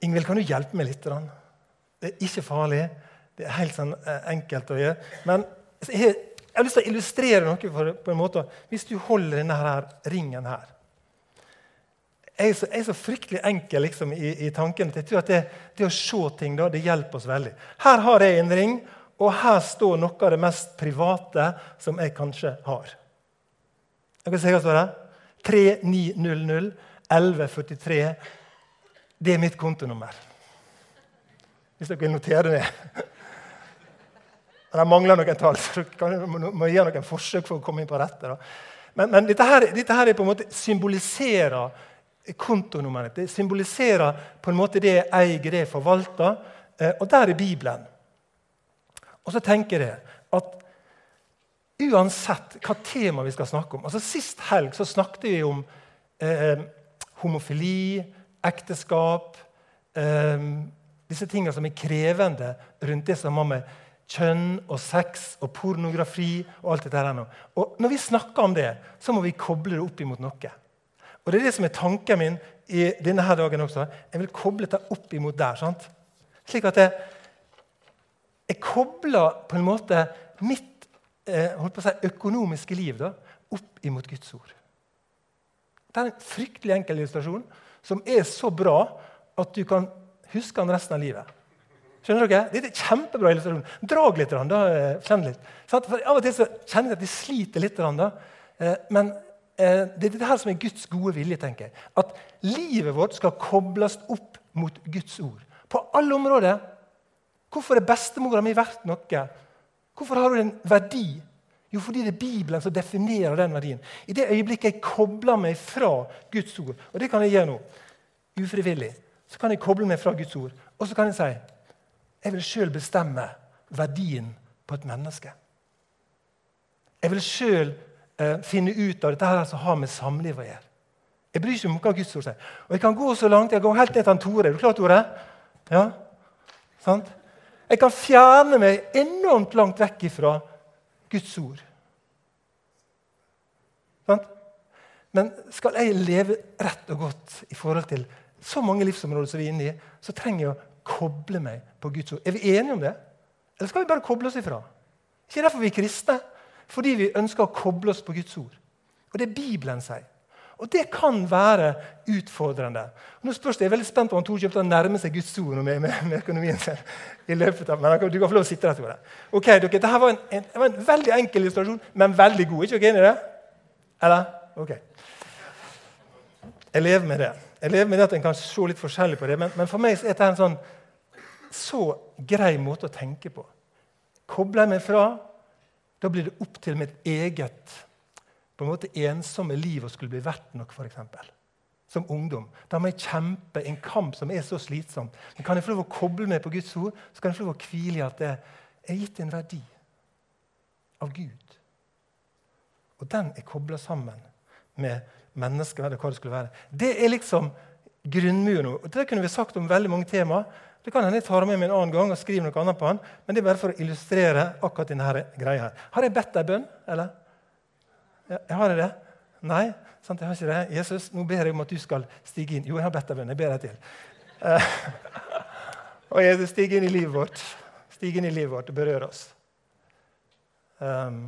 Ingvild, kan du hjelpe meg litt? Det er ikke farlig. Det er helt sånn eh, enkelt å gjøre. Men jeg, har lyst til å illustrere noe for, på en måte. Hvis du holder denne her, ringen her Jeg er så, jeg er så fryktelig enkel liksom, i, i tanken jeg tror at det, det å se ting da, det hjelper oss veldig. Her har jeg en ring, og her står noe av det mest private som jeg kanskje har. Jeg kan se hva står der. 3900 1143. Det er mitt kontonummer. Hvis dere vil notere det. Det mangler noen tall, så dere må gjøre noen forsøk for å komme inn på rette. Men, men dette, her, dette, her, er på en måte symboliserer kontonummeret. Det symboliserer på en måte det jeg eier, det jeg forvalter. Eh, og der er Bibelen. Og så tenker jeg at uansett hva tema vi skal snakke om altså Sist helg så snakket vi om eh, homofili, ekteskap eh, Disse tingene som er krevende rundt det som har med kjønn og sex og pornografi og alt dette her. Og Når vi snakker om det, så må vi koble det opp imot noe. Og Det er det som er tanken min i denne her dagen også. Jeg vil koble det opp imot der. sant? Slik at jeg, jeg kobler på en måte mitt eh, si, økonomiske liv da, opp imot Guds ord. Det er en fryktelig enkel illustrasjon som er så bra at du kan huske den resten av livet. Skjønner dere? Det er kjempebra illustrasjon. Drag litt. Da, eh, kjenn litt. For Av og til så kjenner jeg at de sliter litt. Da. Eh, men eh, det er dette som er Guds gode vilje. tenker jeg. At livet vårt skal kobles opp mot Guds ord. På alle områder. Hvorfor er bestemora mi verdt noe? Hvorfor har hun en verdi? Jo, fordi det er Bibelen som definerer den verdien. I det øyeblikket jeg kobler meg fra Guds ord, og det kan jeg gjøre nå, ufrivillig, så kan jeg koble meg fra Guds ord, og så kan jeg si jeg vil sjøl bestemme verdien på et menneske. Jeg vil sjøl eh, finne ut av dette her som har med samliv å gjøre. Jeg bryr ikke om hva Guds ord sier. Og jeg kan gå så langt, jeg går helt ned til Tore. Er du klar, Tore? Ja? Sant? Jeg kan fjerne meg enormt langt vekk ifra Guds ord. Men skal jeg leve rett og godt i forhold til så mange livsområder som vi er inne i, så trenger jeg å koble meg på Guds ord. Er vi enige om det? Eller skal vi bare koble oss ifra? Ikke derfor vi er kristne. Fordi vi ønsker å koble oss på Guds ord. Og det Bibelen sier. Og det kan være utfordrende. Og nå spørs det, Jeg er veldig spent på om Tor kommer til å nærme seg Guds ord med, med, med, økonomien sin. i løpet av, Men du kan få lov å sitte der, Tore. Ok, dere, Dette var en, en, var en veldig enkel illustrasjon, men veldig god. ikke dere enig i det? Eller? Ok. Jeg lever med det. Jeg lever med det at En kan se litt forskjellig på det, men, men for meg er dette en sånn så grei måte å tenke på. Kobler jeg meg fra, da blir det opp til mitt eget på en måte ensomme liv og skulle bli verdt noe, f.eks. Som ungdom. Da må jeg kjempe en kamp som er så slitsom. Men kan jeg få lov å koble meg på Guds ord, så kan jeg få lov å hvile i at det er gitt en verdi av Gud. Og den er kobla sammen med menneskeverd og hva det skulle være. Det er liksom grunnmuren. Det kunne vi sagt om veldig mange temaer. Det kan hende jeg tar med meg en annen gang og skriver noe annet på den, men det er bare for å illustrere akkurat denne greia her. Har jeg bedt deg bønn? eller? Jeg har jeg det? Nei, sant, jeg har ikke det. Jesus, nå ber jeg om at du skal stige inn. Jo, jeg har bedt deg venn. Jeg ber deg til. Uh, og Jesus, stig inn i livet vårt. Stig inn i livet vårt og berør oss. Um,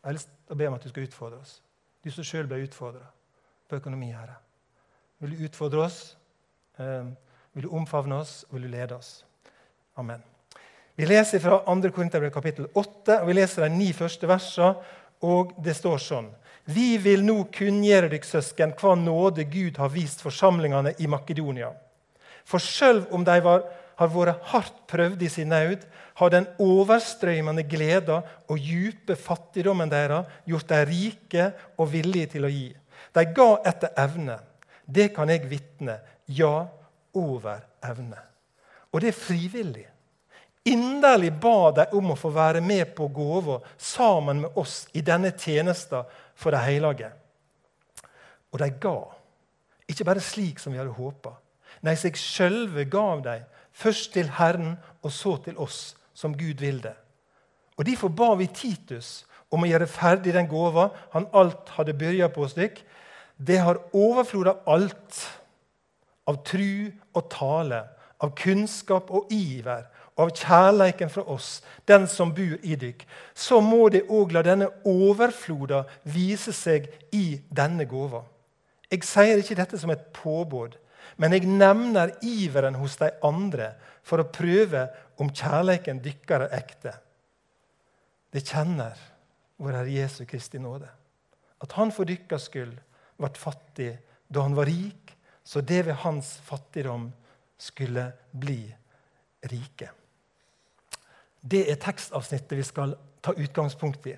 jeg har lyst til å be om at du skal utfordre oss. Du som sjøl ble utfordra på økonomi, Herre. Vil du utfordre oss? Um, vil du omfavne oss, vil du lede oss? Amen. Vi leser fra 2. Korinterbrev kapittel 8, og vi leser de ni første versene. Og det står sånn Vi vil nå kunngjøre dykk søsken, hva nåde Gud har vist forsamlingene i Makedonia. For sjøl om de var, har vært hardt prøvd i sin nød, har den overstrømmende gleda og djupe fattigdommen deres gjort dem rike og villige til å gi. De ga etter evne. Det kan jeg vitne. Ja, over evne. Og det er frivillig. Inderlig ba de om å få være med på gåva sammen med oss i denne tjenesten for de hellige. Og de ga. Ikke bare slik som vi hadde håpa. Nei, seg sjølve gav de, først til Herren og så til oss, som Gud vil det. Og Derfor ba vi Titus om å gjøre ferdig den gåva han alt hadde begynt på hos. Det har overflod alt av tru og tale, av kunnskap og iver av kjærleiken fra oss, den som bor i dykk, så må det òg la denne overfloda vise seg i denne gåva. Jeg sier ikke dette som et påbud, men jeg nevner iveren hos de andre for å prøve om kjærleiken dykker er ekte. Det kjenner vår Herre Jesu Kristi nåde. At han for dykkers skyld ble fattig da han var rik, så det ved hans fattigdom skulle bli rike. Det er tekstavsnittet vi skal ta utgangspunkt i.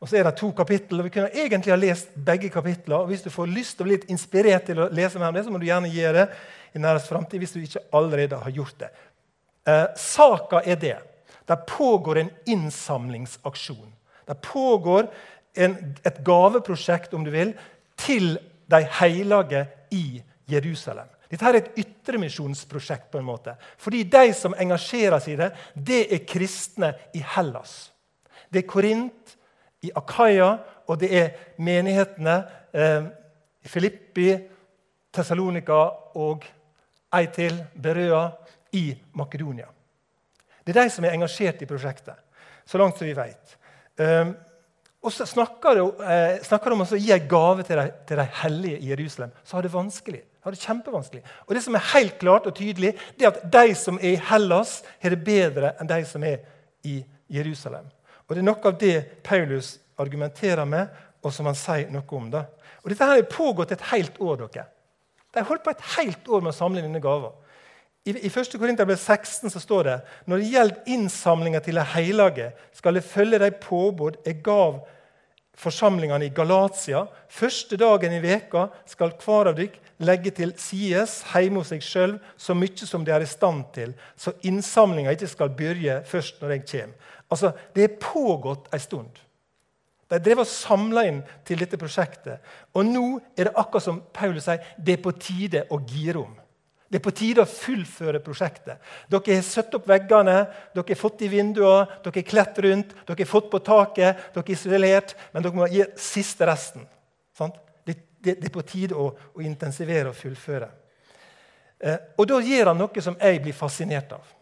Og så er det to kapittel, og Vi kunne egentlig ha lest begge kapitler. og Hvis du får lyst til å bli litt inspirert til å lese mer om det, så må du gjerne gjøre det i nærmest framtid hvis du ikke allerede har gjort det. Eh, saka er det. Der pågår en innsamlingsaksjon. Der pågår en, et gaveprosjekt om du vil, til de hellige i Jerusalem. Dette er et ytremisjonsprosjekt. på en måte. Fordi de som engasjerer seg i det, det er kristne i Hellas. Det er Korint, i Akaya, og det er menighetene eh, Filippi, Tessalonika og ei til, Berøa, i Makedonia. Det er de som er engasjert i prosjektet, så langt som vi vet. Um, og så snakker de, eh, snakker de om å gi en gave til de, til de, hellige i Jerusalem, så har det vanskelig. Har det kjempevanskelig. Og det som er helt klart og tydelig, det er at de som er i Hellas, har det bedre enn de som er i Jerusalem. Og Det er noe av det Paulus argumenterer med, og som han sier noe om. Da. Og Dette har pågått et helt år. dere. De har holdt på et helt år med å samle denne gava. I, I 1. Korinterbrev 16 så står det når det gjelder innsamlinga til de hellige, skal det følge de påbud jeg gav forsamlingene i Galatia. Første dagen i veka skal hver av dere legge til sides hjemme hos seg sjøl så mye som de er i stand til, så innsamlinga ikke skal begynne først når jeg kommer. Altså, Det er pågått en stund. De drev og samla inn til dette prosjektet. Og nå er det akkurat som Paulus sier, det er på tide å gire om. Det er på tide å fullføre prosjektet. Dere har satt opp veggene, dere har fått i vinduene, dere har kledt rundt, dere har fått på taket, dere er isolert, men dere må gi siste resten. Det, det, det, er på tide å, å intensivere og fullføre. Eh, og Da gjør han noe som jeg blir fascinert av.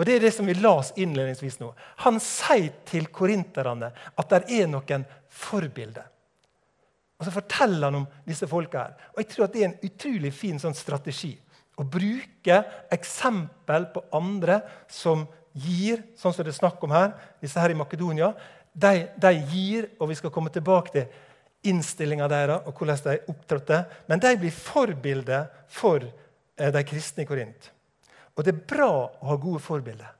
Og Det er det som vi las innledningsvis nå. Han sier til korinterne at det er noen forbilder. Og Så forteller han om disse folka. her. Og Jeg tror at det er en utrolig fin sånn strategi. Å bruke eksempel på andre som gir, sånn som det er snakk om her, disse her i Makedonia. De, de gir, og vi skal komme tilbake til innstillinga deres og hvordan de opptrådte. Men de blir forbilder for eh, de kristne i Korint. Og det er bra å ha gode forbilder.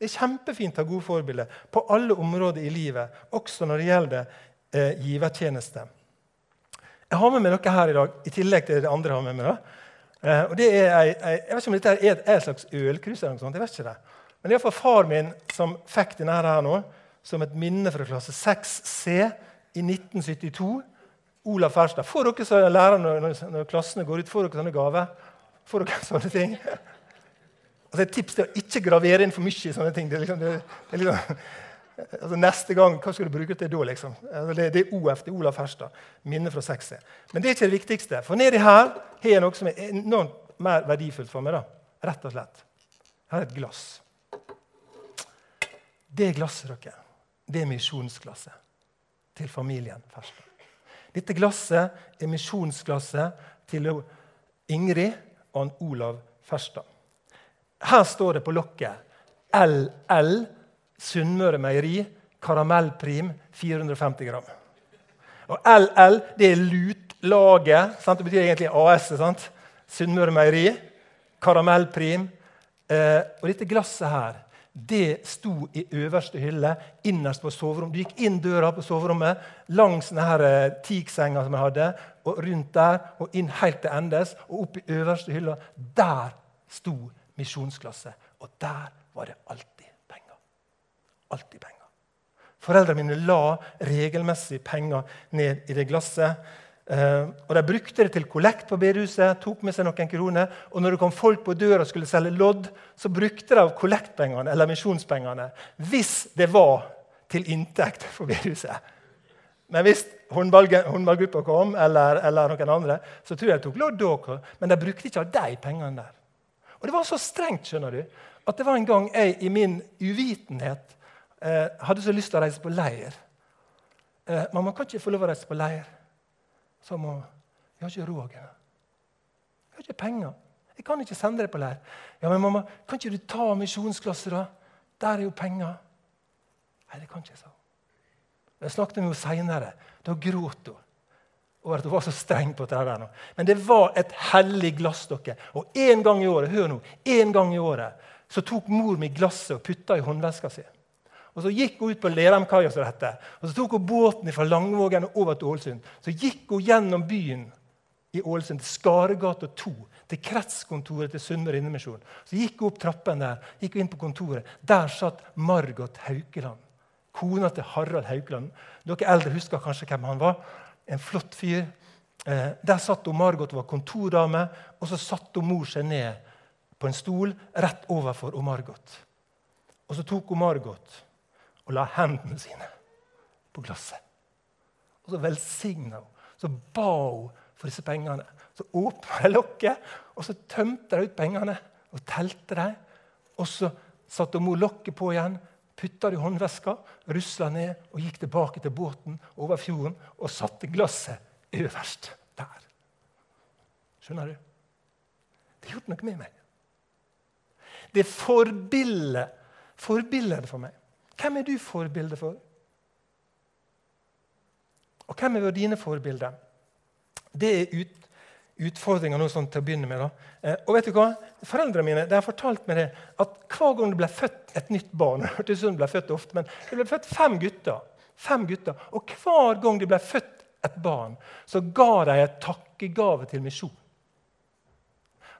Det er kjempefint å ha gode forbilder på alle områder i livet, også når det gjelder eh, givertjeneste. Jeg har med meg noe her i dag, i tillegg til det andre har med meg. da. Eh, og det er ei, ei, jeg vet ikke om dette er et, slags ølkrus. eller noe sånt, jeg vet ikke det. Men det er iallfall far min som fikk denne her nå, som et minne fra klasse 6C i 1972. Olav Ferstad. Får dere som lærer når, når, klassene går ut, får dere sånne gaver? Får dere sånne ting? Altså Et tips er å ikke gravere inn for mye i sånne ting. Det er liksom, det, det er liksom, altså Neste gang, hva skal du bruke til da? liksom? Altså det, det, er OF, det er Olaf Herstad. Minne fra 6C. Men det er ikke det viktigste. For nedi her har jeg noe som er enormt mer verdifullt for meg. da. Rett og slett. Her er et glass. Det glasset dere, det er misjonsglasset til familien Ferstad. Dette glasset er misjonsglasset til Ingrid og Olav Ferstad. Her står det på lokket LL Sunnmøre Meieri karamellprim 450 gram. Og LL det er lutlaget. Sant? Det betyr egentlig AS. sant? Sunnmøre Meieri. Karamellprim. Eh, og dette glasset her det sto i øverste hylle innerst på soverommet. Du gikk inn døra på soverommet langs denne eh, teaksenga som jeg hadde, og rundt der, og inn helt til endes, og opp i øverste hylla. Der sto misjonsklasse. Og der var det alltid. Alltid penger. Foreldrene mine la regelmessig penger ned i det glasset. Uh, og De brukte det til kollekt på bedehuset, tok med seg noen kroner. Og når det kom folk på døra og skulle selge lodd, så brukte de kollektpengene eller misjonspengene hvis det var til inntekt for bedehuset. Men hvis håndballgruppa kom, eller, eller, noen andre, så tror jeg de tok lodd da. Men de brukte ikke av de pengene der. Og det var så strengt skjønner du, at det var en gang jeg i min uvitenhet eh, hadde så lyst til å reise på leir. Eh, 'Mamma, kan ikke få lov å reise på leir?' Så må jeg har ikke råd. Jeg har ikke penger. Jeg kan ikke sende deg på leir. Ja, men mamma, kan ikke du ta misjonsklasser, da? Der er jo penger. Nei, det kan ikke jeg, sa Jeg snakket med henne seinere. Da gråt hun over at hun var så streng på dette. der. Men det var et hellig glass, dere. Og en gang i året hør nå, en gang i året, så tok mor mi glasset og putta i håndveska si. Og Så gikk hun ut på Lerheimkaia, og så tok hun båten fra Langvågen og over til Ålesund. Så gikk hun gjennom byen i Ålesund, til Skaregata 2, til kretskontoret til Sunnmøre Indremisjon. Så gikk hun opp trappen der, gikk hun inn på kontoret. Der satt Margot Haukeland, kona til Harald Haukeland. Dere eldre husker kanskje hvem han var. En flott fyr. Eh, der satt hun Margot var kontordame, og så satte mor seg ned på en stol rett overfor Margot. Og så tok hun Margot og la hendene sine på glasset. Og så velsigna hun. Så ba hun for disse pengene. Så åpna de lokket, og så tømte de ut pengene og telte dem. Og så satte hun lokket på igjen, putta det i håndveska, rusla ned og gikk tilbake til båten over fjorden og satte glasset øverst der. Skjønner du? Det har gjort noe med meg. Det er forbildet for meg. Hvem er du forbilde for? Og hvem er dine forbilder? Det er ut, utfordringa sånn til å begynne med. Eh, og vet du hva? Foreldrene mine de har fortalt meg det, at hver gang det ble født et nytt barn det ble født ofte, men det ble født fem gutter, fem gutter, Og hver gang det ble født et barn, så ga de et takkegave til misjon.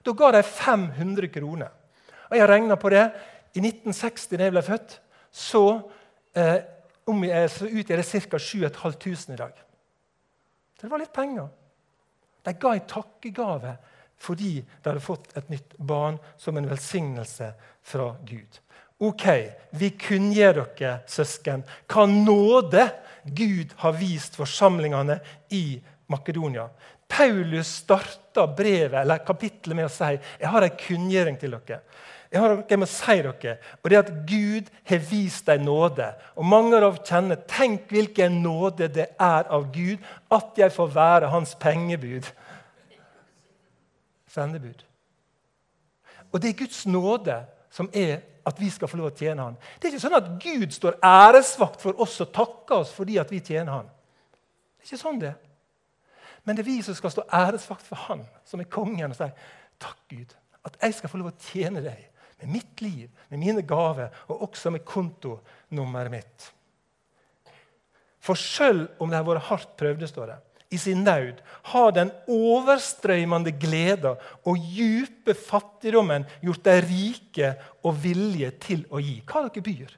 Da ga de 500 kroner. Og Jeg regna på det. I 1960, da jeg ble født, så, eh, jeg, så utgjør det ca. 7500 i dag. Så det var litt penger. De ga en takkegave fordi de hadde fått et nytt barn som en velsignelse fra Gud. Ok, vi kunngjør dere, søsken, hva nåde Gud har vist forsamlingene i Makedonia. Paulus starta brevet eller kapittelet med å si jeg har en kunngjøring til dere. Jeg har noe jeg må si dere, og det er at Gud har vist deg nåde. Og Mange av dere kjenner Tenk hvilken nåde det er av Gud at jeg får være hans pengebud. Sendebud. Og det er Guds nåde som er at vi skal få lov å tjene Han. Det er ikke sånn at Gud står æresvakt for oss og takker oss fordi at vi tjener Han. Det er ikke sånn det Men det er vi som skal stå æresvakt for Han, som er kongen, og si takk, Gud, at jeg skal få lov å tjene deg med mitt liv, med mine gaver og også med kontonummeret mitt. For sjøl om de har vært hardt prøvde, står det, i sin nød har den overstrømmende gleda og djupe fattigdommen gjort dem rike og vilje til å gi. Hva er dere byr?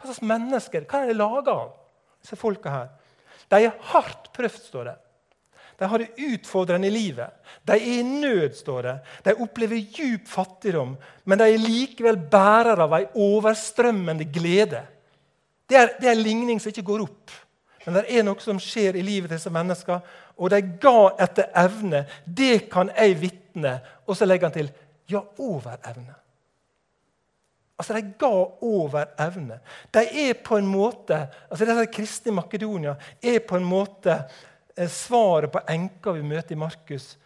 Hva slags mennesker? Hva er de laga av? disse folka her? De er hardt prøvd, står det. De har det utfordrende i livet. De er i nød, står det. De opplever djup fattigdom, men de er likevel bærere av ei overstrømmende glede. Det er, det er en ligning som ikke går opp. Men det er noe som skjer i livet til disse menneskene. Og de ga etter evne. Det kan jeg vitne. Og så legger han til ja, over evne. Altså, De ga over evne. De er på en måte, altså Disse kristne i Makedonia er på en måte svaret på enka vi møter i Markus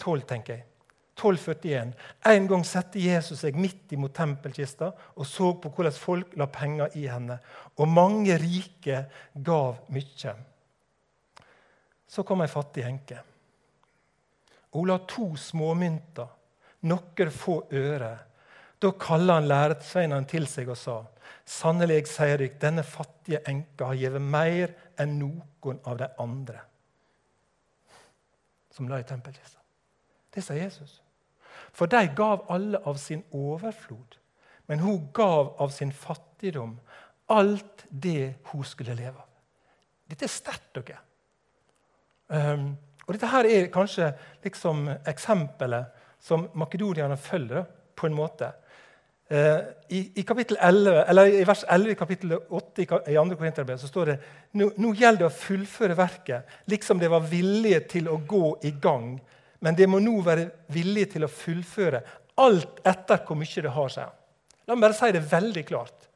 12, tenker jeg. 1241. En gang satte Jesus seg midt imot tempelkista og så på hvordan folk la penger i henne. Og mange rike gav mye. Så kom ei fattig enke. Hun la to småmynter, noen få øre. Da kalte han læresveinene til seg og sa.: Sannelig, sier dere, denne fattige enka har gitt mer enn noen av de andre som la i tempelkista. Det sa Jesus. For de gav alle av sin overflod, men hun gav av sin fattigdom alt det hun skulle leve av. Dette er sterkt, dere. Um, og dette her er kanskje liksom eksempelet som makedonierne følger på en måte. Uh, i, i, 11, i, vers 11 i kapittel 8 i, i 2. Korinterbrev står det nå, nå gjelder det å fullføre verket, liksom det var villige til å gå i gang men det må nå være vilje til å fullføre alt etter hvor mye det har, seg. La meg bare si det veldig klart.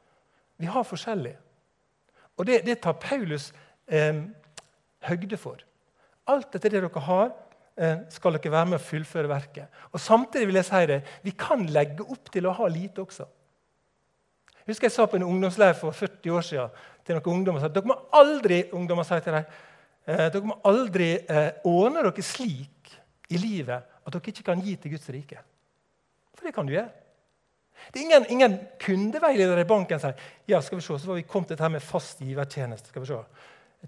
Vi har forskjellig. Og det, det tar Paulus eh, høgde for. Alt etter det dere har, eh, skal dere være med å fullføre verket. Og Samtidig vil jeg si det, vi kan legge opp til å ha lite også. Jeg husker jeg sa på en ungdomsleir for 40 år siden til noen ungdommer at dere må aldri ungdommer sier til deg, eh, dere må aldri eh, ordne dere slik i livet at dere ikke kan gi til Guds rike. For det kan du gjøre. Det er ingen, ingen kundeveileder i banken som sier ja, skal vi se, så var vi kommet til dette med fast givertjeneste. skal vi se.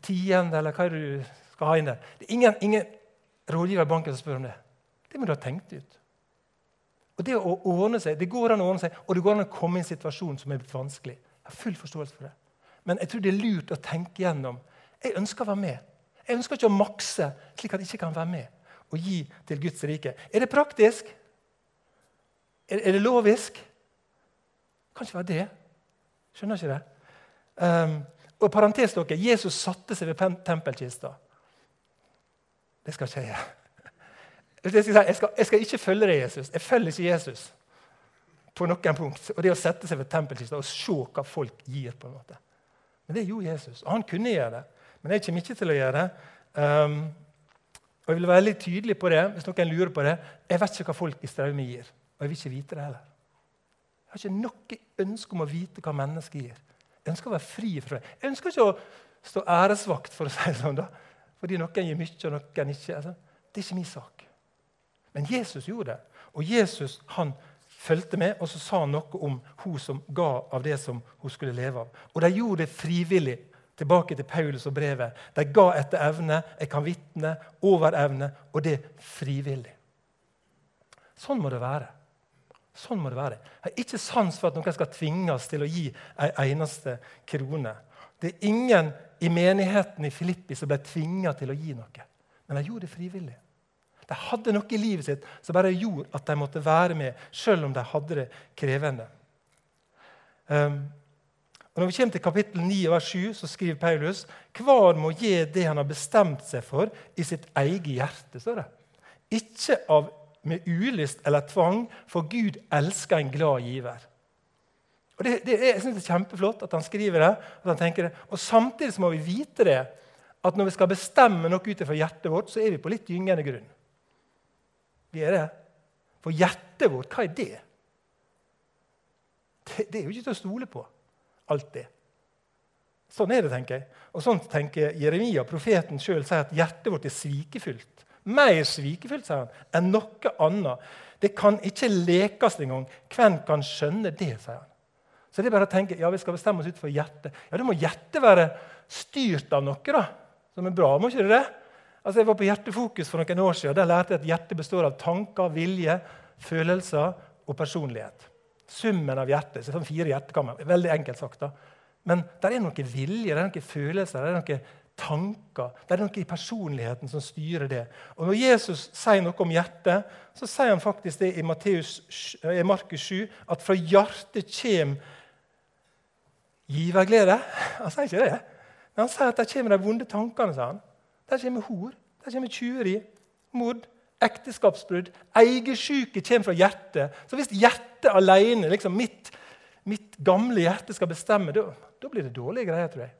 Tiende, eller hva er det du skal ha inn der. Det er ingen, ingen rådgiver i banken som spør om det. Det må du ha tenkt ut. Og Det å ordne seg, det går an å ordne seg, og det går an å komme i en situasjon som er vanskelig. Jeg har full forståelse for det. Men jeg tror det er lurt å tenke gjennom. Jeg ønsker å være med. Jeg ønsker ikke å makse slik at jeg ikke kan være med og gi til Guds rike. Er det praktisk? Er, er det lovisk? Kan ikke være det. Skjønner ikke det? Um, og parentes dere, Jesus satte seg ved tempelkista. Det skal ikke jeg gjøre. Jeg skal, jeg, jeg skal, ikke følge deg, Jesus. Jeg følger ikke Jesus på noen punkt. Og det å sette seg ved tempelkista og se hva folk gir. på en måte. Men det gjorde Jesus, og han kunne gjøre det. Men jeg kommer ikke til å gjøre det. Um, og jeg vil være litt tydelig på det. hvis noen lurer på det. Jeg vet ikke hva folk i Straume gir. Og jeg vil ikke vite det heller. Jeg har ikke noe ønske om å vite hva mennesker gir. Jeg ønsker å være fri fra det. Jeg ønsker ikke å stå æresvakt for å si det sånn, da. Fordi noen gir mye, og noen ikke. Altså, det er ikke min sak. Men Jesus gjorde det. Og Jesus han fulgte med, og så sa han noe om hun som ga av det som hun skulle leve av. Og de gjorde det frivillig. Tilbake til Paulus og brevet. De ga etter evne. Jeg kan vitne over evne, og det frivillig. Sånn må det være. Sånn må det være. Jeg har ikke sans for at noen skal tvinges til å gi ei eneste krone. Det er ingen i menigheten i Filippi som ble tvinga til å gi noe. Men de gjorde det frivillig. De hadde noe i livet sitt som bare gjorde at de måtte være med, selv om de hadde det krevende. Um, og når vi kommer til kapittel 9, vers 7, så skriver Paulus hver må gi det han har bestemt seg for, i sitt eget hjerte. står det. Ikke av med ulyst eller tvang, for Gud elsker en glad giver. Og det, det, jeg synes det er kjempeflott at han skriver det. at han tenker det. Og Samtidig så må vi vite det, at når vi skal bestemme noe ut fra hjertet vårt, så er vi på litt gyngende grunn. Vi er det. For hjertet vårt, hva er det? Det, det er jo ikke til å stole på, alt det. Sånn er det, tenker jeg. Og sånn tenker Jeremia, profeten sjøl, sier at hjertet vårt er svikefullt mer svikefullt sier han, enn noe annet. Det kan ikke lekes engang. Hvem kan skjønne det? sier han. Så det er bare å tenke, ja, Vi skal bestemme oss ut for hjertet. Ja, det må hjertet være styrt av noe da, som er bra. må ikke det det? Altså, Jeg var på Hjertefokus for noen år siden. Der lærte jeg at hjertet består av tanker, vilje, følelser og personlighet. Summen av hjertet. så sånn fire hjertekammer. Veldig enkelt sagt. da. Men det er noe vilje, det er noen følelser, det er noen tanker. Det er noe i personligheten som styrer det. Og Når Jesus sier noe om hjertet, så sier han faktisk det i, Matteus, i Markus 7 at fra hjertet kommer giverglede. Han sier ikke det. Men han sier at der kommer de vonde tankene. Sier han. Der kommer hor, der kommer tjuveri, mord, ekteskapsbrudd. Eiesyke kommer fra hjertet. Så hvis hjertet alene, liksom mitt, mitt gamle hjerte, skal bestemme, da, da blir det dårlige greier, tror jeg.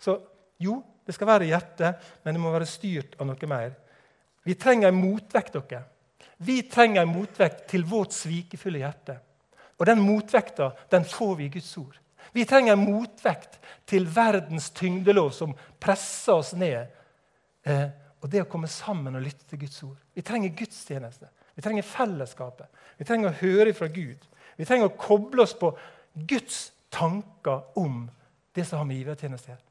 Så jo, det skal være hjertet, men det må være styrt av noe mer. Vi trenger en motvekt. dere. Vi trenger en motvekt til vårt svikefulle hjerte. Og den motvekta den får vi i Guds ord. Vi trenger en motvekt til verdens tyngdelov som presser oss ned. Eh, og det å komme sammen og lytte til Guds ord. Vi trenger gudstjeneste. Vi trenger fellesskapet. Vi trenger å høre fra Gud. Vi trenger å koble oss på Guds tanker om det som har med givertjeneste å gjøre.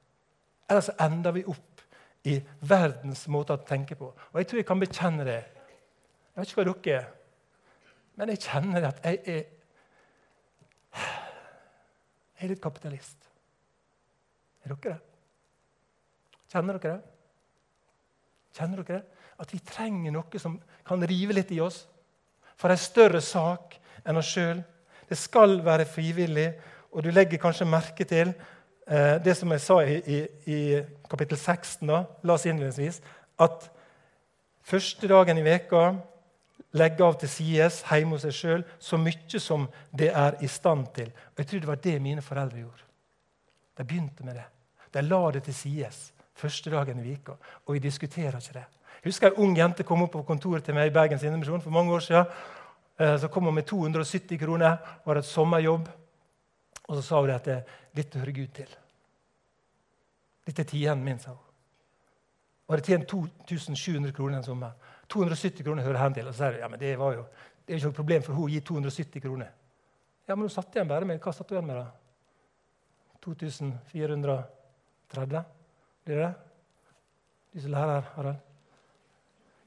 Ellers ender vi opp i verdens måte å tenke på. Og jeg tror jeg kan bekjenne det. Jeg vet ikke hva dere er, men jeg kjenner at jeg er Jeg er litt kapitalist. Er dere det? Kjenner dere det? Kjenner dere det? At vi trenger noe som kan rive litt i oss for en større sak enn oss sjøl. Det skal være frivillig, og du legger kanskje merke til eh, det som jeg sa i, i, i kapittel 16, da, la oss innledningsvis, at første dagen i veka legge av til sides hjemme hos seg sjøl så mye som det er i stand til. Og Jeg tror det var det mine foreldre gjorde. De begynte med det. De la det til sides første dagen i vika, og vi diskuterer ikke det. Jeg husker Ei ung jente kom opp på kontoret til meg i Bergens Indremisjon for mange år siden. Eh, så kom hun med 270 kroner, var et sommerjobb. Og så sa hun at dette hører Gud til. Dette er tienden min, sa hun. Og hadde tjent 2700 kroner en sommer. 270 kroner hører hen til. Og så sier ja, men det var jo det er ikke noe problem for hun å gi 270 kroner. Ja, Men hun satt igjen bare med hva satt hun igjen med da? 2430? Blir det det? Du som lærer, Harald?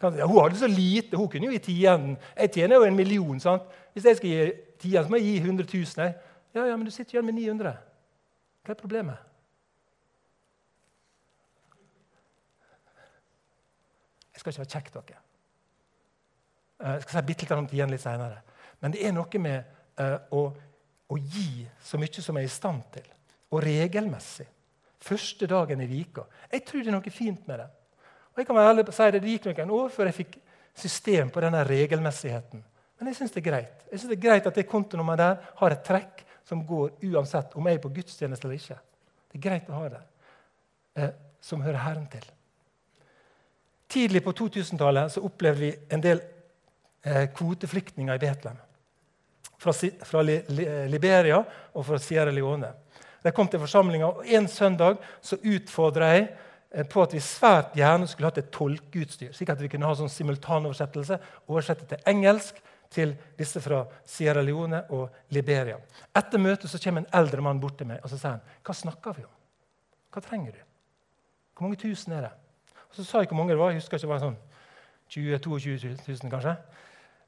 Ja, hun hadde så lite. Hun kunne jo gi tienden. Jeg tjener jo en million. sant? Hvis jeg skal gi tienden, så må jeg gi 100 000. Ja, ja, men du sitter igjen med 900. Hva er problemet? Jeg skal ikke være kjekk dere. Eh, jeg skal si bitte litt om tienden litt seinere. Men det er noe med uh, å, å, gi så mye som jeg er i stand til, og regelmessig. Første dagen i vika. Jeg tror det er noe fint med det. Og jeg kan være ærlig si Det det gikk noen år før jeg fikk system på denne regelmessigheten. Men jeg syns det er greit Jeg synes det er greit at det kontonummeret der har et trekk som går uansett om jeg er på gudstjeneste eller ikke. Det er greit å ha det, eh, som hører Herren til. Tidlig på 2000-tallet opplevde vi en del eh, kvoteflyktninger i Betlehem. Fra, fra li, Liberia og fra Sierra Leone. De kom til forsamlinga, og En søndag så utfordra jeg Eh, på at vi svært gjerne skulle hatt et tolkeutstyr, slik at vi kunne ha sånn simultanoversettelse. Oversette til engelsk til disse fra Sierra Leone og Liberia. Etter møtet så kommer en eldre mann bort til meg og så sier han, hva snakker vi om. Hva trenger du? Hvor mange tusen er det? Og Så sa jeg hvor mange det var. Jeg husker ikke, det var sånn 20 22 000 kanskje.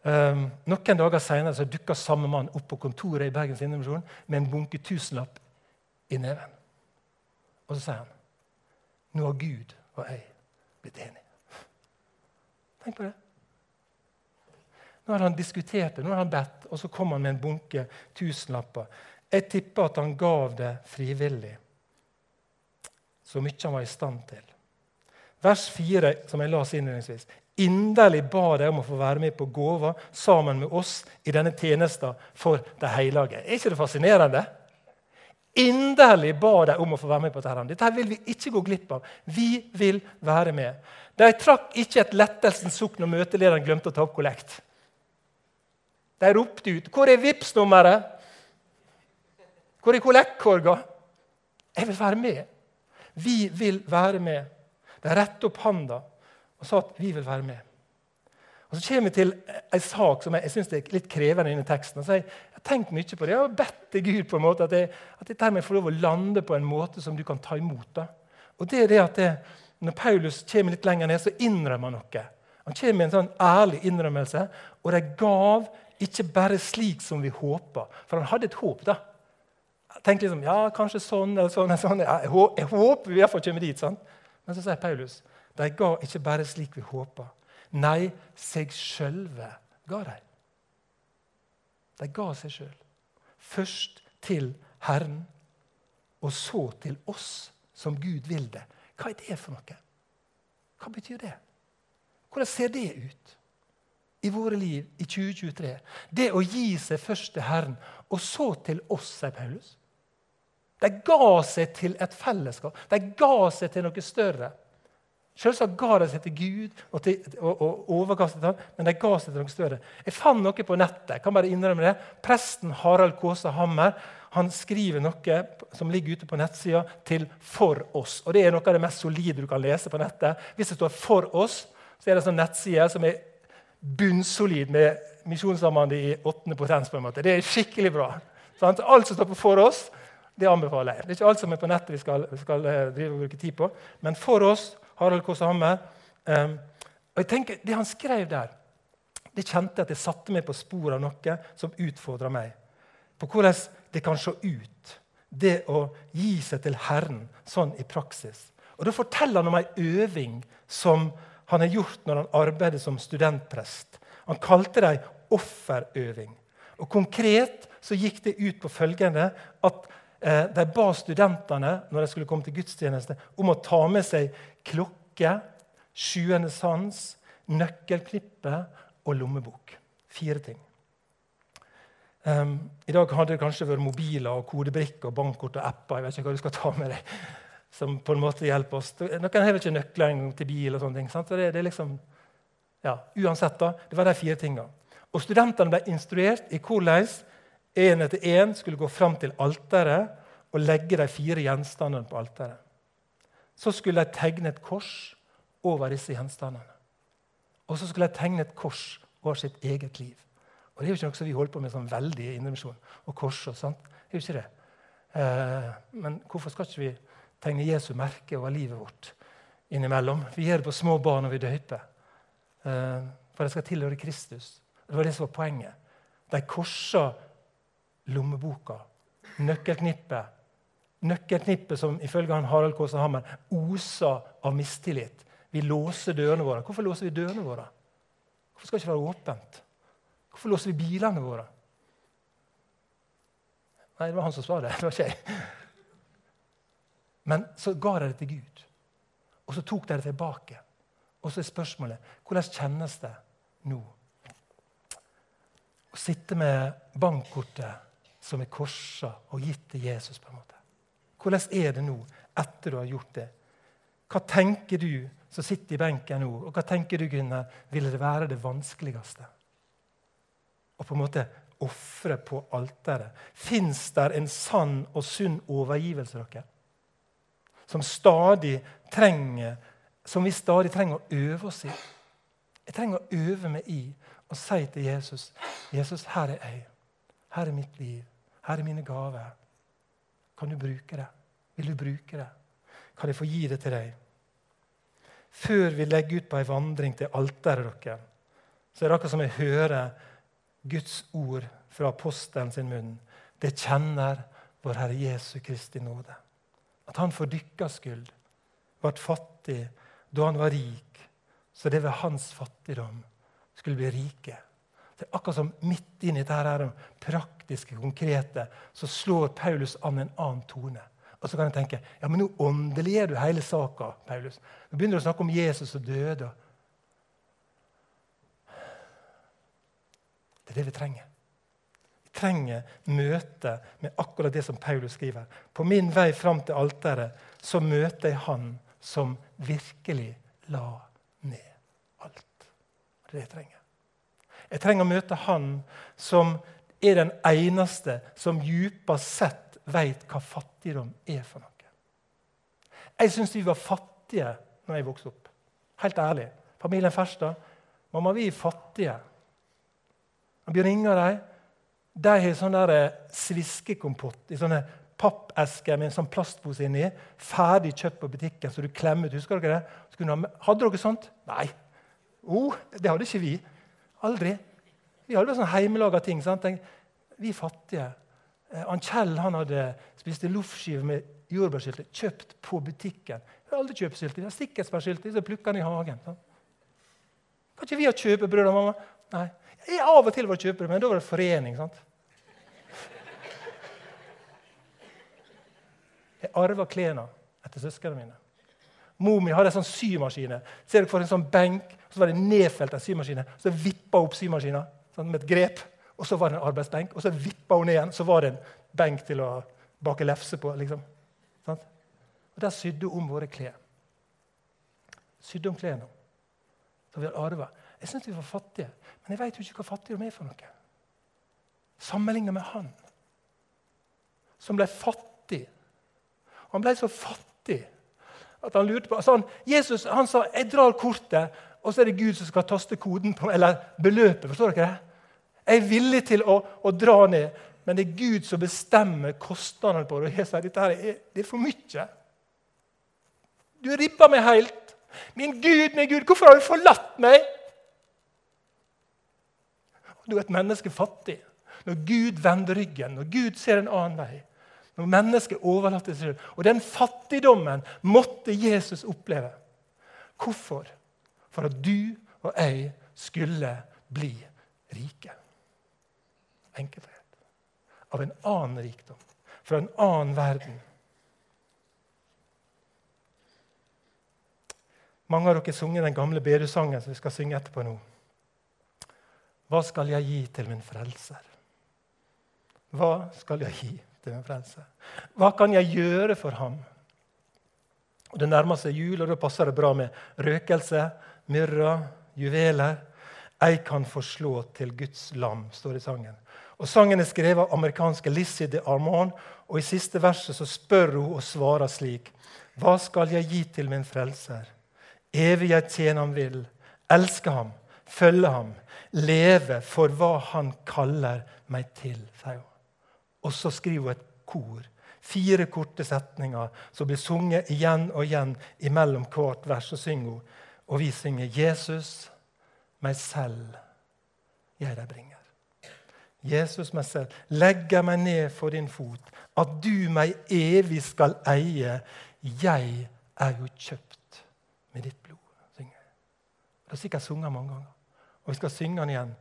Um, noen dager seinere dukka samme mann opp på kontoret i Bergens Indremisjon med en bunke tusenlapp i neven. Og så sier han nå har Gud og jeg blitt enige. Tenk på det. Nå har han diskutert det, nå har han bedt, og så kom han med en bunke tusenlapper. Jeg tipper at han gav det frivillig, så mye han var i stand til. Vers 4, som jeg las innledningsvis. Inderlig ba deg om å få være med på gåva sammen med oss i denne tjenesten for de hellige. Er ikke det fascinerende? Inderlig ba de om å få være med på dette. Dette vil vi ikke gå glipp av. Vi vil være med. De trakk ikke et lettelsens sukk når møtelederen glemte å ta opp kollekt. De ropte ut 'Hvor er vips nummeret 'Hvor er kollektkorga?' Jeg vil være med. Vi vil være med. De rettet opp handa og sa at vi vil være med. Og Så kommer vi til en sak som jeg, jeg synes er litt krevende inni teksten. Så jeg, jeg har tenkt mye på det. Jeg har bedt til Gud på en måte at, jeg, at dette må få lov å lande på en måte som du kan ta imot. Da. Og det er det at det, Når Paulus kommer litt lenger ned, så innrømmer han noe. Han kommer med en sånn ærlig innrømmelse. Og de gav ikke bare slik som vi håpa. For han hadde et håp. da. Tenk liksom, ja, kanskje sånn eller sånn. eller sånn. Jeg, jeg håper vi iallfall kommer dit. sant? Men så sier Paulus de ga ikke bare slik vi håpa. Nei, seg sjølve ga de. De ga seg sjøl. Først til Herren, og så til oss, som Gud vil det. Hva er det for noe? Hva betyr det? Hvordan ser det ut i våre liv i 2023? Det å gi seg først til Herren, og så til oss, sier Paulus. De ga seg til et fellesskap. De ga seg til noe større. Selvsagt ga de seg til Gud og, til, og, og overkastet ham, men de ga seg til noe større. Jeg fant noe på nettet. jeg kan bare innrømme det. Presten Harald Kaasa Hammer han skriver noe som ligger ute på nettsida, til 'For oss'. Og Det er noe av det mest solide du kan lese på nettet. Hvis det står 'For oss', så er det en sånn nettside som er bunnsolid med Misjonssambandet i åttende potens. på en måte. Det er skikkelig bra. Sant? Alt som står på 'For oss', det anbefaler jeg. Det er ikke alt som er på nettet vi skal, vi skal uh, drive og bruke tid på. Men 'For oss' Harald Hammer. Um, og jeg tenker, Det han skrev der, det kjente jeg at det satte meg på sporet av noe som utfordra meg. På hvordan det kan se ut, det å gi seg til Herren sånn i praksis. Og Da forteller han om ei øving som han har gjort når han arbeider som studentprest. Han kalte det ei offerøving. Og Konkret så gikk det ut på følgende at de ba studentene når de skulle komme til gudstjeneste, om å ta med seg klokke, sjuende sans, nøkkelknippe og lommebok. Fire ting. Um, I dag hadde det kanskje vært mobiler og kodebrikker og bankkort og apper. jeg vet ikke hva du skal ta med deg, som på en måte hjelper oss. Noen har ikke nøkler til bil. og sånne ting. Sant? Det, det er liksom, ja, Uansett, da, det var de fire tingene. Og Studentene ble instruert i hvordan én etter én skulle gå fram til alteret og legge de fire gjenstandene på alteret. Så skulle de tegne et kors over disse gjenstandene. Og så skulle de tegne et kors over sitt eget liv. Og Det er jo ikke noe som vi holder på med sånn veldig i Indremisjon. Og kors og sånt. Det er jo ikke det. Eh, men hvorfor skal ikke vi tegne Jesu merke over livet vårt innimellom? Vi gjør det på små barn når vi døyper. Eh, for det skal tilhøre Kristus. Det var det som var poenget. De korsa lommeboka, nøkkelknippet. Nøkkelknippet som ifølge han Harald Kaasa Hammer oser av mistillit. Vi låser dørene våre. Hvorfor låser vi dørene våre? Hvorfor skal det ikke være åpent? Hvorfor låser vi bilene våre? Nei, det var han som sa det. det var ikke jeg. Men så ga de det til Gud, og så tok de det tilbake. Og så er spørsmålet hvordan kjennes det nå? Å sitte med bankkortet som er korsa og gitt til Jesus. på en måte. Hvordan er det nå etter du har gjort det? Hva tenker du som sitter i benken nå, og hva tenker du, Gunnar, ville det være det vanskeligste? Å på en måte ofre på alteret. Fins der en sann og sunn overgivelse dere? Som stadig trenger, som vi stadig trenger å øve oss i. Jeg trenger å øve meg i å si til Jesus Jesus, her er jeg. Her er mitt liv. Her er mine gaver. Kan du bruke det? Vil du bruke det? Kan jeg få gi det til deg? før vi legger ut på ei vandring til alteret, deres, så er det akkurat som jeg hører Guds ord fra apostelen sin munn. Det kjenner vår Herre Jesu Kristi nåde. At han for dykkers skyld ble fattig da han var rik, så det ved hans fattigdom skulle bli rike. Det er akkurat som Midt inni dette praktiske, konkrete så slår Paulus an en annen tone. Og så kan jeg tenke ja, men nå åndeliger du hele saka. Paulus. Nå begynner du å snakke om Jesus og døde. Det er det vi trenger. Vi trenger møte med akkurat det som Paulus skriver. På min vei fram til alteret så møter jeg Han som virkelig la ned alt. Det er det jeg trenger. Jeg trenger å møte Han som er den eneste som djupest sett veit hva fattigdom er for noe. Jeg syns vi var fattige når jeg vokste opp. Helt ærlig. Familien Ferstad. Mamma, vi er fattige. Og Bjørn ringer dem. de, de har sånn der eh, sviskekompott i sånne pappesker med en sånn plastpose inni. Ferdig kjøpt på butikken, så du klemmer ut. Husker dere det? Hadde dere sånt? Nei. Oh, det hadde ikke vi. Aldri. Vi hadde sånn hjemmelaga ting. Sant? Vi er fattige. Han Kjell han hadde spist loffskive med jordbærsylte kjøpt på butikken. Jeg har aldri kjøpt sylte. Vi har sikkerhetsbærsylte, så plukker den i hagen. Sant? Kan ikke vi ha kjøpebrød av mamma? Nei. Jeg Av og til var kjøpebrød, men da var det forening. sant? Jeg arva klærne etter søsknene mine. Mor mi hadde en sånn symaskin. Ser dere for en sånn benk, så var det nedfelt en symaskin. Så vippa opp symaskina sånn med et grep. Og så var det en arbeidsbenk, og så vippa hun ned igjen. Så var det en benk til å bake lefse på. liksom. Sånn? Og Der sydde hun om våre klær. Sydde om klærne. Så vi hadde arva. Jeg syntes vi var fattige, men jeg veit jo ikke hva fattigdom er for noe. Sammenligna med han som ble fattig. Han ble så fattig at han lurte på altså han, Jesus han sa 'Jeg drar kortet', og så er det Gud som skal taste koden på, eller beløpet. Forstår dere det? Jeg er villig til å, å dra ned, men det er Gud som bestemmer kostnadene på det. Og jeg sier dette her er, det er for mye. Du ribba meg helt. Min Gud, min Gud, hvorfor har du forlatt meg? Du er et menneske fattig. Når Gud vender ryggen, når Gud ser en annen vei, når mennesket overlater seg selv. Og den fattigdommen måtte Jesus oppleve. Hvorfor? For at du og jeg skulle bli rike. Enkelt. Av en annen rikdom. Fra en annen verden. Mange av dere har sunget den gamle bedesangen som vi skal synge etterpå nå. Hva skal jeg gi til min frelser? Hva skal jeg gi til min frelse? Hva kan jeg gjøre for ham? Og Det nærmer seg jul, og da passer det bra med røkelse, myrra, juveler. Jeg kan forslå til Guds lam, står det i sangen. Og Sangen er skrevet av amerikanske Lizzie de Armand, og i siste verset så spør hun og svarer slik.: Hva skal jeg gi til min frelser? Evig jeg tjene ham vil, elske ham, følge ham, leve for hva han kaller meg til, sier hun. Og så skriver hun et kor. Fire korte setninger som blir sunget igjen og igjen imellom hvert vers. Og synger hun. Og vi synger 'Jesus, meg selv, jeg deg bringer'. Jesus meg selv, legger meg ned for din fot, at du meg evig skal eie. Jeg er jo kjøpt med ditt blod. synger Det har sikkert sunget mange ganger, og vi skal synge den igjen.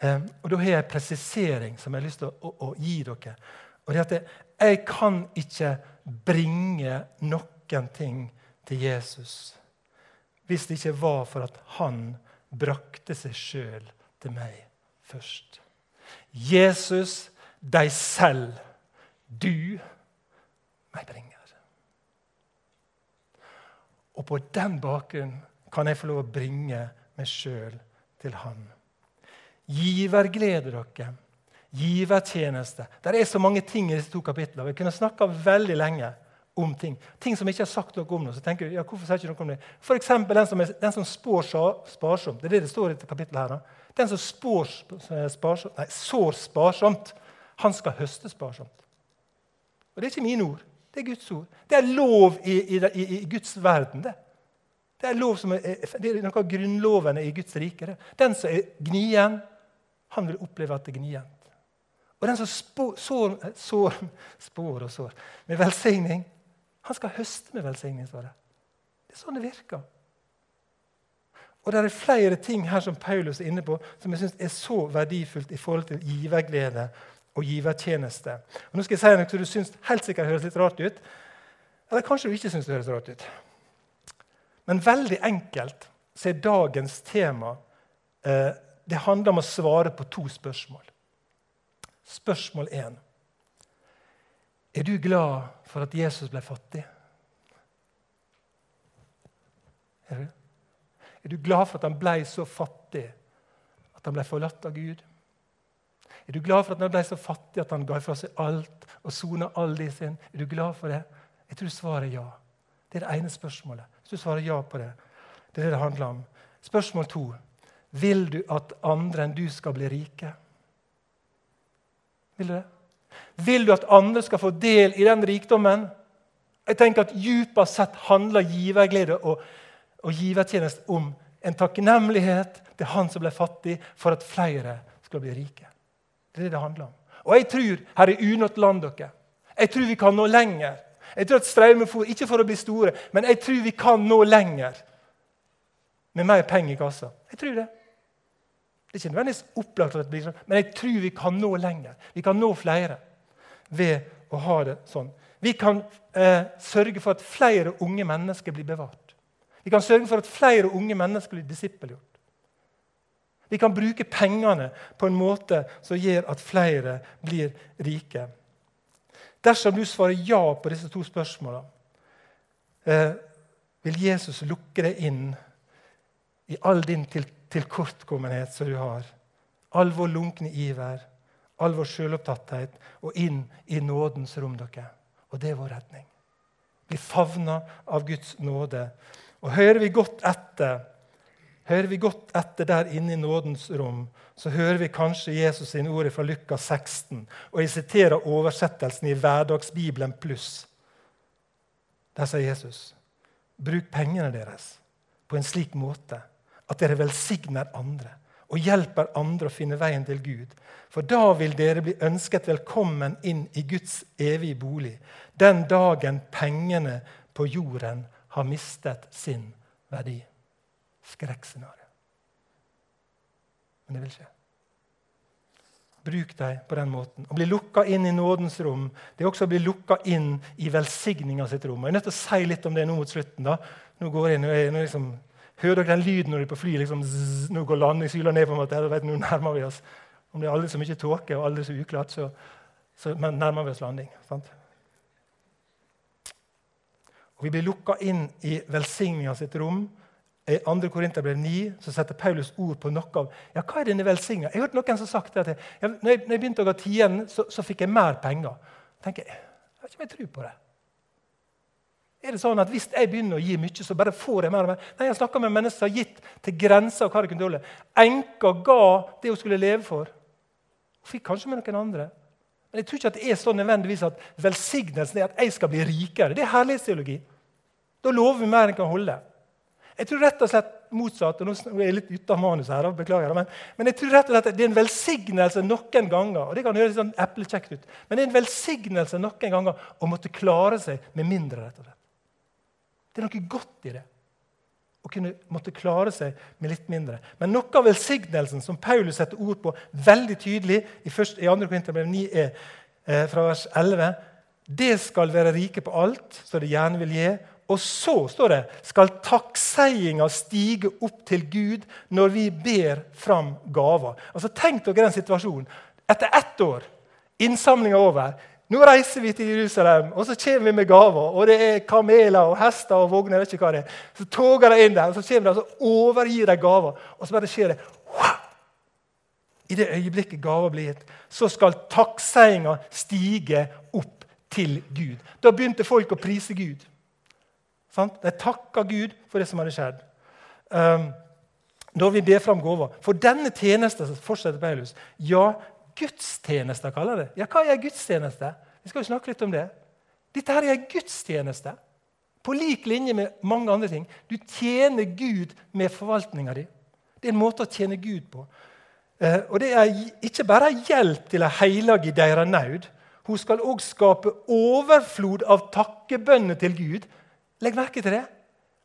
Eh, og Da har jeg en presisering som jeg har lyst til å, å, å gi dere. Og det er at Jeg kan ikke bringe noen ting til Jesus hvis det ikke var for at han brakte seg sjøl til meg først. Jesus, deg selv, du meg bringer. Og på den bakgrunn kan jeg få lov å bringe meg sjøl til Han. Giverglede dere. Givertjeneste. Det er så mange ting i disse to kapitlene. Vi kunne snakka veldig lenge om ting. Ting som ikke har sagt noe om noe. Så tenker vi, ja, hvorfor sier ikke noe om det? For eksempel, den som, er, den som spår sparsomt. Det er det det står i dette kapittelet. her. Da. Den som spår sparsomt, nei, sår sparsomt, han skal høste sparsomt. Og Det er ikke mine ord. Det er Guds ord. Det er lov i, i, i, i Guds verden. Det. Det er, er, det er noe av grunnlovene i Guds rike. Det. Den som er gnien, han vil oppleve at det er gnient. Og den som sår, sår, spår og sår med velsigning, han skal høste med velsigning. står Det Det er sånn det virker. Og Det er flere ting her som Paulus er inne på, som jeg synes er så verdifullt i forhold til giverglede og givertjeneste. Og nå skal jeg si noe som du syns helt sikkert høres litt rart ut. Eller kanskje du ikke syns det høres rart ut. Men veldig enkelt så er dagens tema eh, Det handler om å svare på to spørsmål. Spørsmål én. Er du glad for at Jesus ble fattig? Er du? Er du glad for at han ble så fattig at han ble forlatt av Gud? Er du glad for at han ble så fattig at han ga fra seg alt og sona de sin? Er du glad for det? Jeg tror svaret er ja. Det er det ene spørsmålet. Hvis du svarer ja på det, det er det det handler om. Spørsmål to. Vil du at andre enn du skal bli rike? Vil du det? Vil du at andre skal få del i den rikdommen? Jeg tenker at Djupest sett handler giverglede og og givertjeneste om en takknemlighet til han som ble fattig, for at flere skal bli rike. Det er det det handler om. Og jeg tror her er unått land dere. Jeg tror vi kan nå lenger. Jeg tror at Straumefor, Ikke for å bli store, men jeg tror vi kan nå lenger med mer penger i kassa. Jeg tror det. Det er ikke nødvendigvis opplagt at det blir sånn, men jeg tror vi kan nå lenger. Vi kan nå flere ved å ha det sånn. Vi kan eh, sørge for at flere unge mennesker blir bevart. Vi kan sørge for at flere unge mennesker blir disippelgjort. Vi kan bruke pengene på en måte som gjør at flere blir rike. Dersom du svarer ja på disse to spørsmålene, eh, vil Jesus lukke deg inn i all din til tilkortkommenhet som du har. All vår lunkne iver, all vår sjølopptatthet, og inn i nådens rom. dere. Og det er vår redning. Bli favna av Guds nåde. Og hører vi godt etter, hører vi godt etter der inne i nådens rom, så hører vi kanskje Jesus sine ord fra Lukas 16. Og jeg siterer oversettelsen i Hverdagsbibelen pluss. Der sier Jesus.: Bruk pengene deres på en slik måte at dere velsigner andre og hjelper andre å finne veien til Gud. For da vil dere bli ønsket velkommen inn i Guds evige bolig, den dagen pengene på jorden har mistet sin verdi. Skrekkscenario. Men det vil skje. Bruk dem på den måten. Å bli lukka inn i nådens rom det er også å bli lukka inn i velsigninga sitt rom. Jeg er nødt til å si litt om det nå mot slutten. da. Nå går jeg, inn er jeg liksom Hører dere den lyden når de på fly? liksom, zzz, nå går landingshyla ned? på en måte, vet, nå nærmer vi oss. Om det er aldri så mye tåke og aldri så uklart, så, så nærmer vi oss landing. Sant? Og Vi blir lukka inn i velsigninga sitt rom. I 2. Korinterbrev 9 så setter Paulus ord på noe av ja, hva er denne velsigninga. Jeg hørte noen som sagt det at jeg, når, jeg, når jeg begynte å gå tiende, så, så, fikk jeg mer penger. Jeg tenker, jeg vet ikke om jeg tror på det. Er det sånn at Hvis jeg begynner å gi mye, så bare får jeg mer og mer? Nei, Jeg snakka med mennesker som har gitt til grenser av hva de kunne tåle. Enka ga det hun skulle leve for. Hun fikk kanskje med noen andre. Men jeg tror ikke at det er sånn nødvendigvis at velsignelsen er at jeg skal bli rikere. Det er herlighetsteologi. Da lover vi mer enn kan holde. Jeg tror rett og slett motsatt. og nå er jeg litt ute av manus her, beklager, men, men, jeg tror rett og slett det er en velsignelse noen ganger og det kan høres sånn eplekjekt ut, men det er en velsignelse noen ganger å måtte klare seg med mindre. rett og slett. Det er noe godt i det. Å kunne måtte klare seg med litt mindre. Men noe av velsignelsen som Paulus setter ord på veldig tydelig i, 2. Korinterbrev 9, er, eh, fra vers 11 Det skal være rike på alt, som det gjerne vil gi, og så står det, skal takkseiinga stige opp til Gud når vi ber fram gaver. Altså, Tenk dere den situasjonen. Etter ett år, innsamlinga over. Nå reiser vi til Jerusalem, og så kommer vi med gaver. Og det er kameler og hester og vogner. ikke hva det er. Så toger de inn der, og så kommer de og så overgir de gaver. Og så bare skjer det. I det øyeblikket gaver blir gitt, så skal takkseiinga stige opp til Gud. Da begynte folk å prise Gud. De takka Gud for det som hadde skjedd. Um, når vi ber fram gaver. For denne tjenesten fortsetter Paulus, ja, gudstjenester kaller det. Ja, hva er gudstjeneste? Vi skal jo snakke litt om det. Dette her er en gudstjeneste. På lik linje med mange andre ting. Du tjener Gud med forvaltninga di. Det er en måte å tjene Gud på. Uh, og Det er ikke bare hjelp til å hellige i deres nød. Hun skal òg skape overflod av takkebønner til Gud Legg merke til det.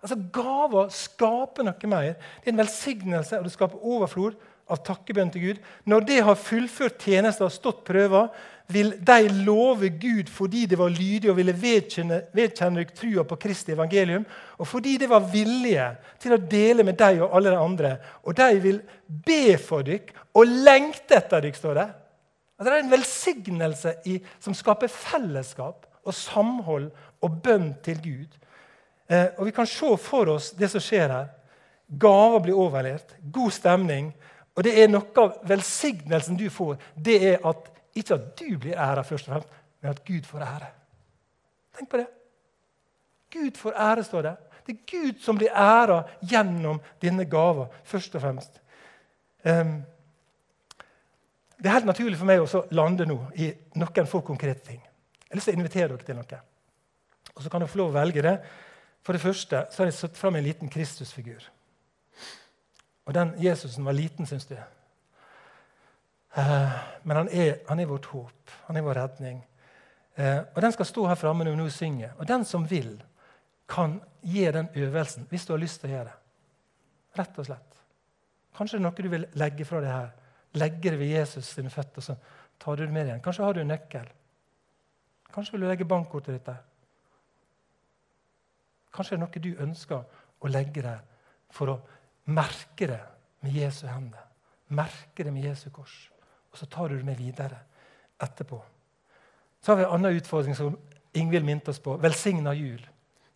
Altså, Gaver skaper noe mer. Det er en velsignelse, og det skaper overflod av takkebønn til Gud. Når det har fullført tjenester og stått prøver, vil de love Gud fordi det var lydige og ville vedkjenne, vedkjenne trua på Kristi evangelium, og fordi de var villige til å dele med deg og alle de andre. Og de vil be for dere og lengte etter dere, står det. At det er en velsignelse i, som skaper fellesskap og samhold og bønn til Gud. Eh, og Vi kan se for oss det som skjer her. Gaver blir overlevert, god stemning. Og det er noe av velsignelsen du får, det er at ikke at du blir æra, først og fremst, men at Gud får ære. Tenk på det. Gud får ære, står det. Det er Gud som blir æra gjennom denne gava, først og fremst. Um, det er helt naturlig for meg å lande nå i noen få konkrete ting. Jeg har lyst til å invitere dere til noe. Og Så kan dere få lov å velge det. For det første så har jeg satt fram en liten Kristusfigur. Og den Jesusen var liten, syns du. Eh, men han er, han er, vårt håp. Han er vår redning. Eh, og Den skal stå her framme når vi nå synger. Og den som vil, kan gi den øvelsen hvis du har lyst til å gjøre det. Rett og slett. Kanskje det er noe du vil legge fra deg her. Legge det ved Jesus sine føtter, så tar du det med igjen. Kanskje har du en nøkkel. Kanskje vil du legge bankkortet ditt der. Kanskje det er noe du ønsker å legge der for å merke det med Jesu hender. Merke det med Jesu kors. Og så tar du det med videre etterpå. Så har vi en annen utfordring som Ingvild minte oss på. Velsigna jul.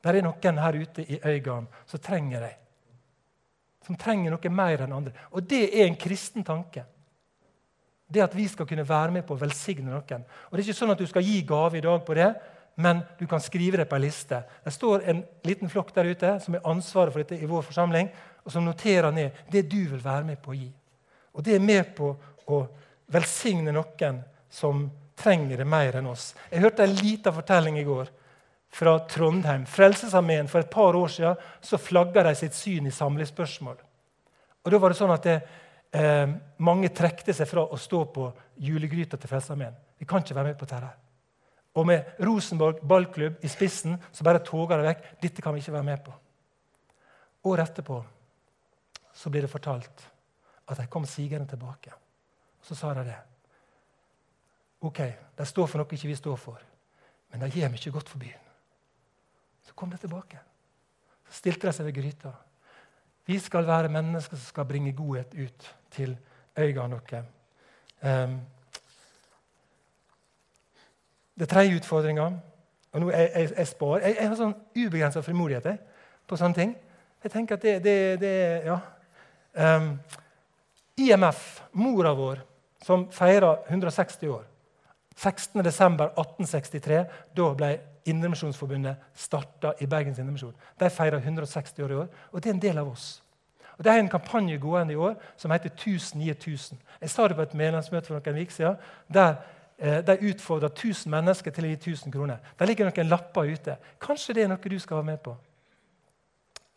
Der er noen her ute i Øygarden som trenger deg. Som trenger noe mer enn andre. Og det er en kristen tanke. Det at vi skal kunne være med på å velsigne noen. Og Det er ikke sånn at du skal gi gave i dag på det, men du kan skrive det på ei liste. Det står en liten flokk der ute som har ansvaret for dette i vår forsamling, og som noterer ned det du vil være med på å gi. Og Det er med på å velsigne noen som trenger det mer enn oss. Jeg hørte en liten fortelling i går fra Trondheim. Frelsesarmeen For et par år siden så flagga de sitt syn i samlivsspørsmål. Og da var det sånn at det, eh, Mange trekte seg fra å stå på julegryta til Frelsesarmeen. Vi kan ikke være med på dette. Og med Rosenborg ballklubb i spissen så bare toger det vekk. Dette kan vi ikke være med på. Året etterpå så blir det fortalt at de kom sigende tilbake. Så sa de det. Ok, de står for noe ikke vi står for, men de gir mye godt for byen. Så kom de tilbake. Så stilte de seg ved gryta. Vi skal være mennesker som skal bringe godhet ut til øynene våre. Um, det tredje utfordringa og nå jeg, jeg, jeg, spår, jeg, jeg har sånn ubegrensa frimodighet på sånne ting. Jeg tenker at det, det, det ja. Um, IMF, mora vår, som feirer 160 år 16.12.1863 da ble Indremisjonsforbundet starta i Bergens Indremisjon. De feirer 160 år i år, og det er en del av oss. Og Det er en kampanje gående i år som heter 1000 gir 1000. Jeg sa det på et medlemsmøte for noen uker siden. Der eh, de utfordra 1000 mennesker til å gi 1000 kroner. Der ligger noen lapper ute. Kanskje det er noe du skal være med på?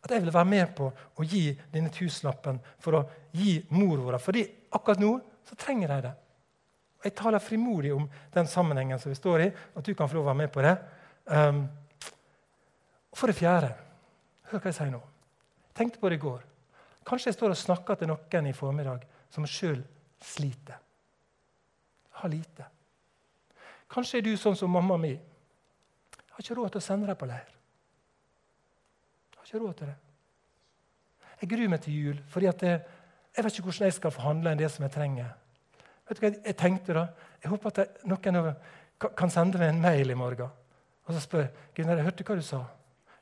At jeg vil være med på å gi denne tusenlappen for å gi mor vår. Fordi akkurat nå så trenger de det. Og Jeg taler frimodig om den sammenhengen som vi står i, at du kan få lov å være med på det. Um, for det fjerde Hør hva jeg sier nå. Tenkte på det i går. Kanskje jeg står og snakker til noen i formiddag som sjøl sliter. Har lite. Kanskje er du sånn som mamma mi. Jeg har ikke råd til å sende deg på leir. Ikke råd til det. Jeg gruer meg til jul, fordi jeg, jeg vet ikke hvordan jeg skal forhandle enn det som jeg trenger. Vet du hva Jeg tenkte da? Jeg håper at noen kan sende meg en mail i morgen. Og så spør Gunnar, jeg hørte hva du sa.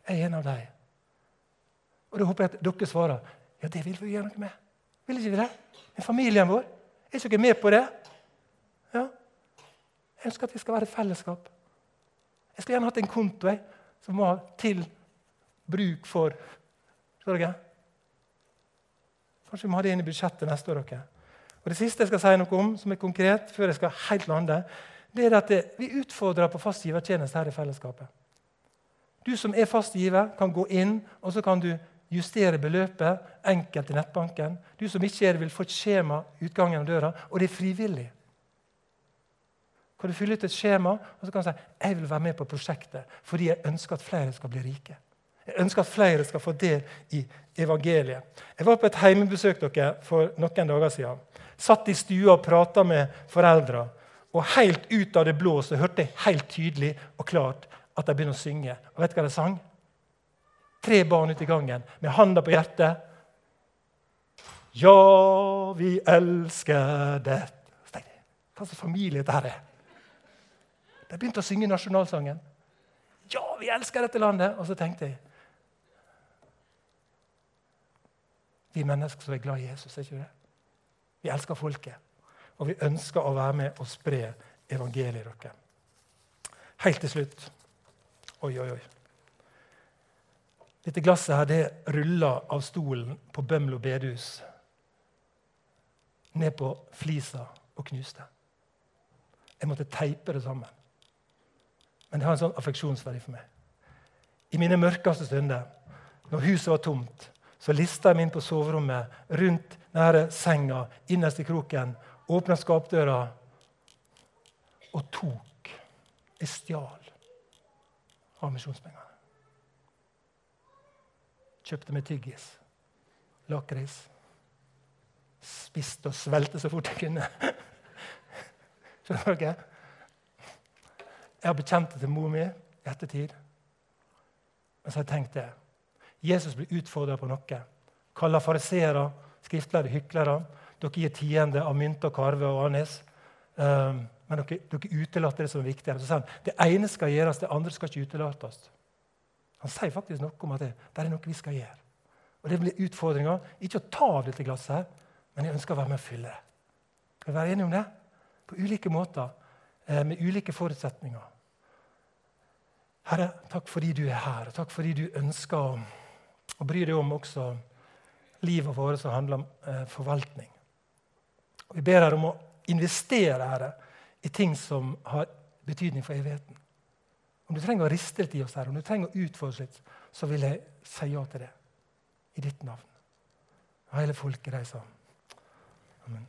Jeg er en av deg. Og da håper jeg at dere svarer ja, det vil vi gjøre noe med. Vil ikke vi det? En familien vår. Er ikke dere med på det? Ja. Jeg ønsker at vi skal være et fellesskap. Jeg skulle gjerne hatt en konto jeg, som var til bruk for dere? Kanskje vi må ha det inn i budsjettet neste år. dere. Og Det siste jeg skal si noe om, som er konkret, før jeg skal helt lande, det er at vi utfordrer på fast givertjeneste her i fellesskapet. Du som er fast giver, kan gå inn og så kan du justere beløpet enkelt i nettbanken. Du som ikke er det, vil få et skjema utgangen av døra, og det er frivillig. Kan du fylle ut et skjema og så kan du si jeg vil være med på prosjektet fordi jeg ønsker at flere skal bli rike. Jeg ønsker at flere skal få del i evangeliet. Jeg var på et heimebesøk dere for noen dager siden. Satt i stua og prata med foreldre. Og helt ut av det blå så hørte jeg helt tydelig og klart at de begynner å synge. Og vet du hva de sang? Tre barn ute i gangen med handa på hjertet. Ja, vi elsker det. Hva slags familie dette er. De begynte å synge nasjonalsangen. Ja, vi elsker dette landet! Og så tenkte jeg Vi mennesker som er glad i Jesus, er ikke det? Vi elsker folket. Og vi ønsker å være med og spre evangeliet dere. Helt til slutt Oi, oi, oi. Dette glasset her, det ruller av stolen på Bømlo bedehus ned på flisa og knuste. Jeg måtte teipe det sammen. Men det har en sånn affeksjonsverdi for meg. I mine mørkeste stunder, når huset var tomt, så lista jeg meg inn på soverommet, rundt nære senga, innerst i kroken, åpna skapdøra og tok. Jeg stjal av misjonspengene. Kjøpte meg tyggis, lakris. Spiste og svelte så fort jeg kunne. Skjønner dere? Jeg har bekjent det til mor mi i ettertid. Men så har jeg tenkt det. Jesus blir utfordra på noe. Kaller fariseere, skriftlærde hyklere. Dere gir tiende av mynt og karve og anis. Um, men dere, dere utelater det som er viktigere. Så sier han, Det ene skal gjøres, det andre skal ikke utelates. Han sier faktisk noe om at det, det er noe vi skal gjøre. Og Det blir utfordringa. Ikke å ta av dette glasset, men jeg ønsker å være med og fylle det. Skal vi være enige om det? På ulike måter, eh, med ulike forutsetninger. Herre, takk fordi du er her, og takk fordi du ønsker å, å bry deg om også livet vårt som handler om eh, forvaltning. Og vi ber deg om å investere herre, i ting som har betydning for evigheten. Om du trenger å riste litt i oss her, om du trenger å utfordre litt, så vil jeg si ja til det. I ditt navn. Og hele folket, reiser. Amen.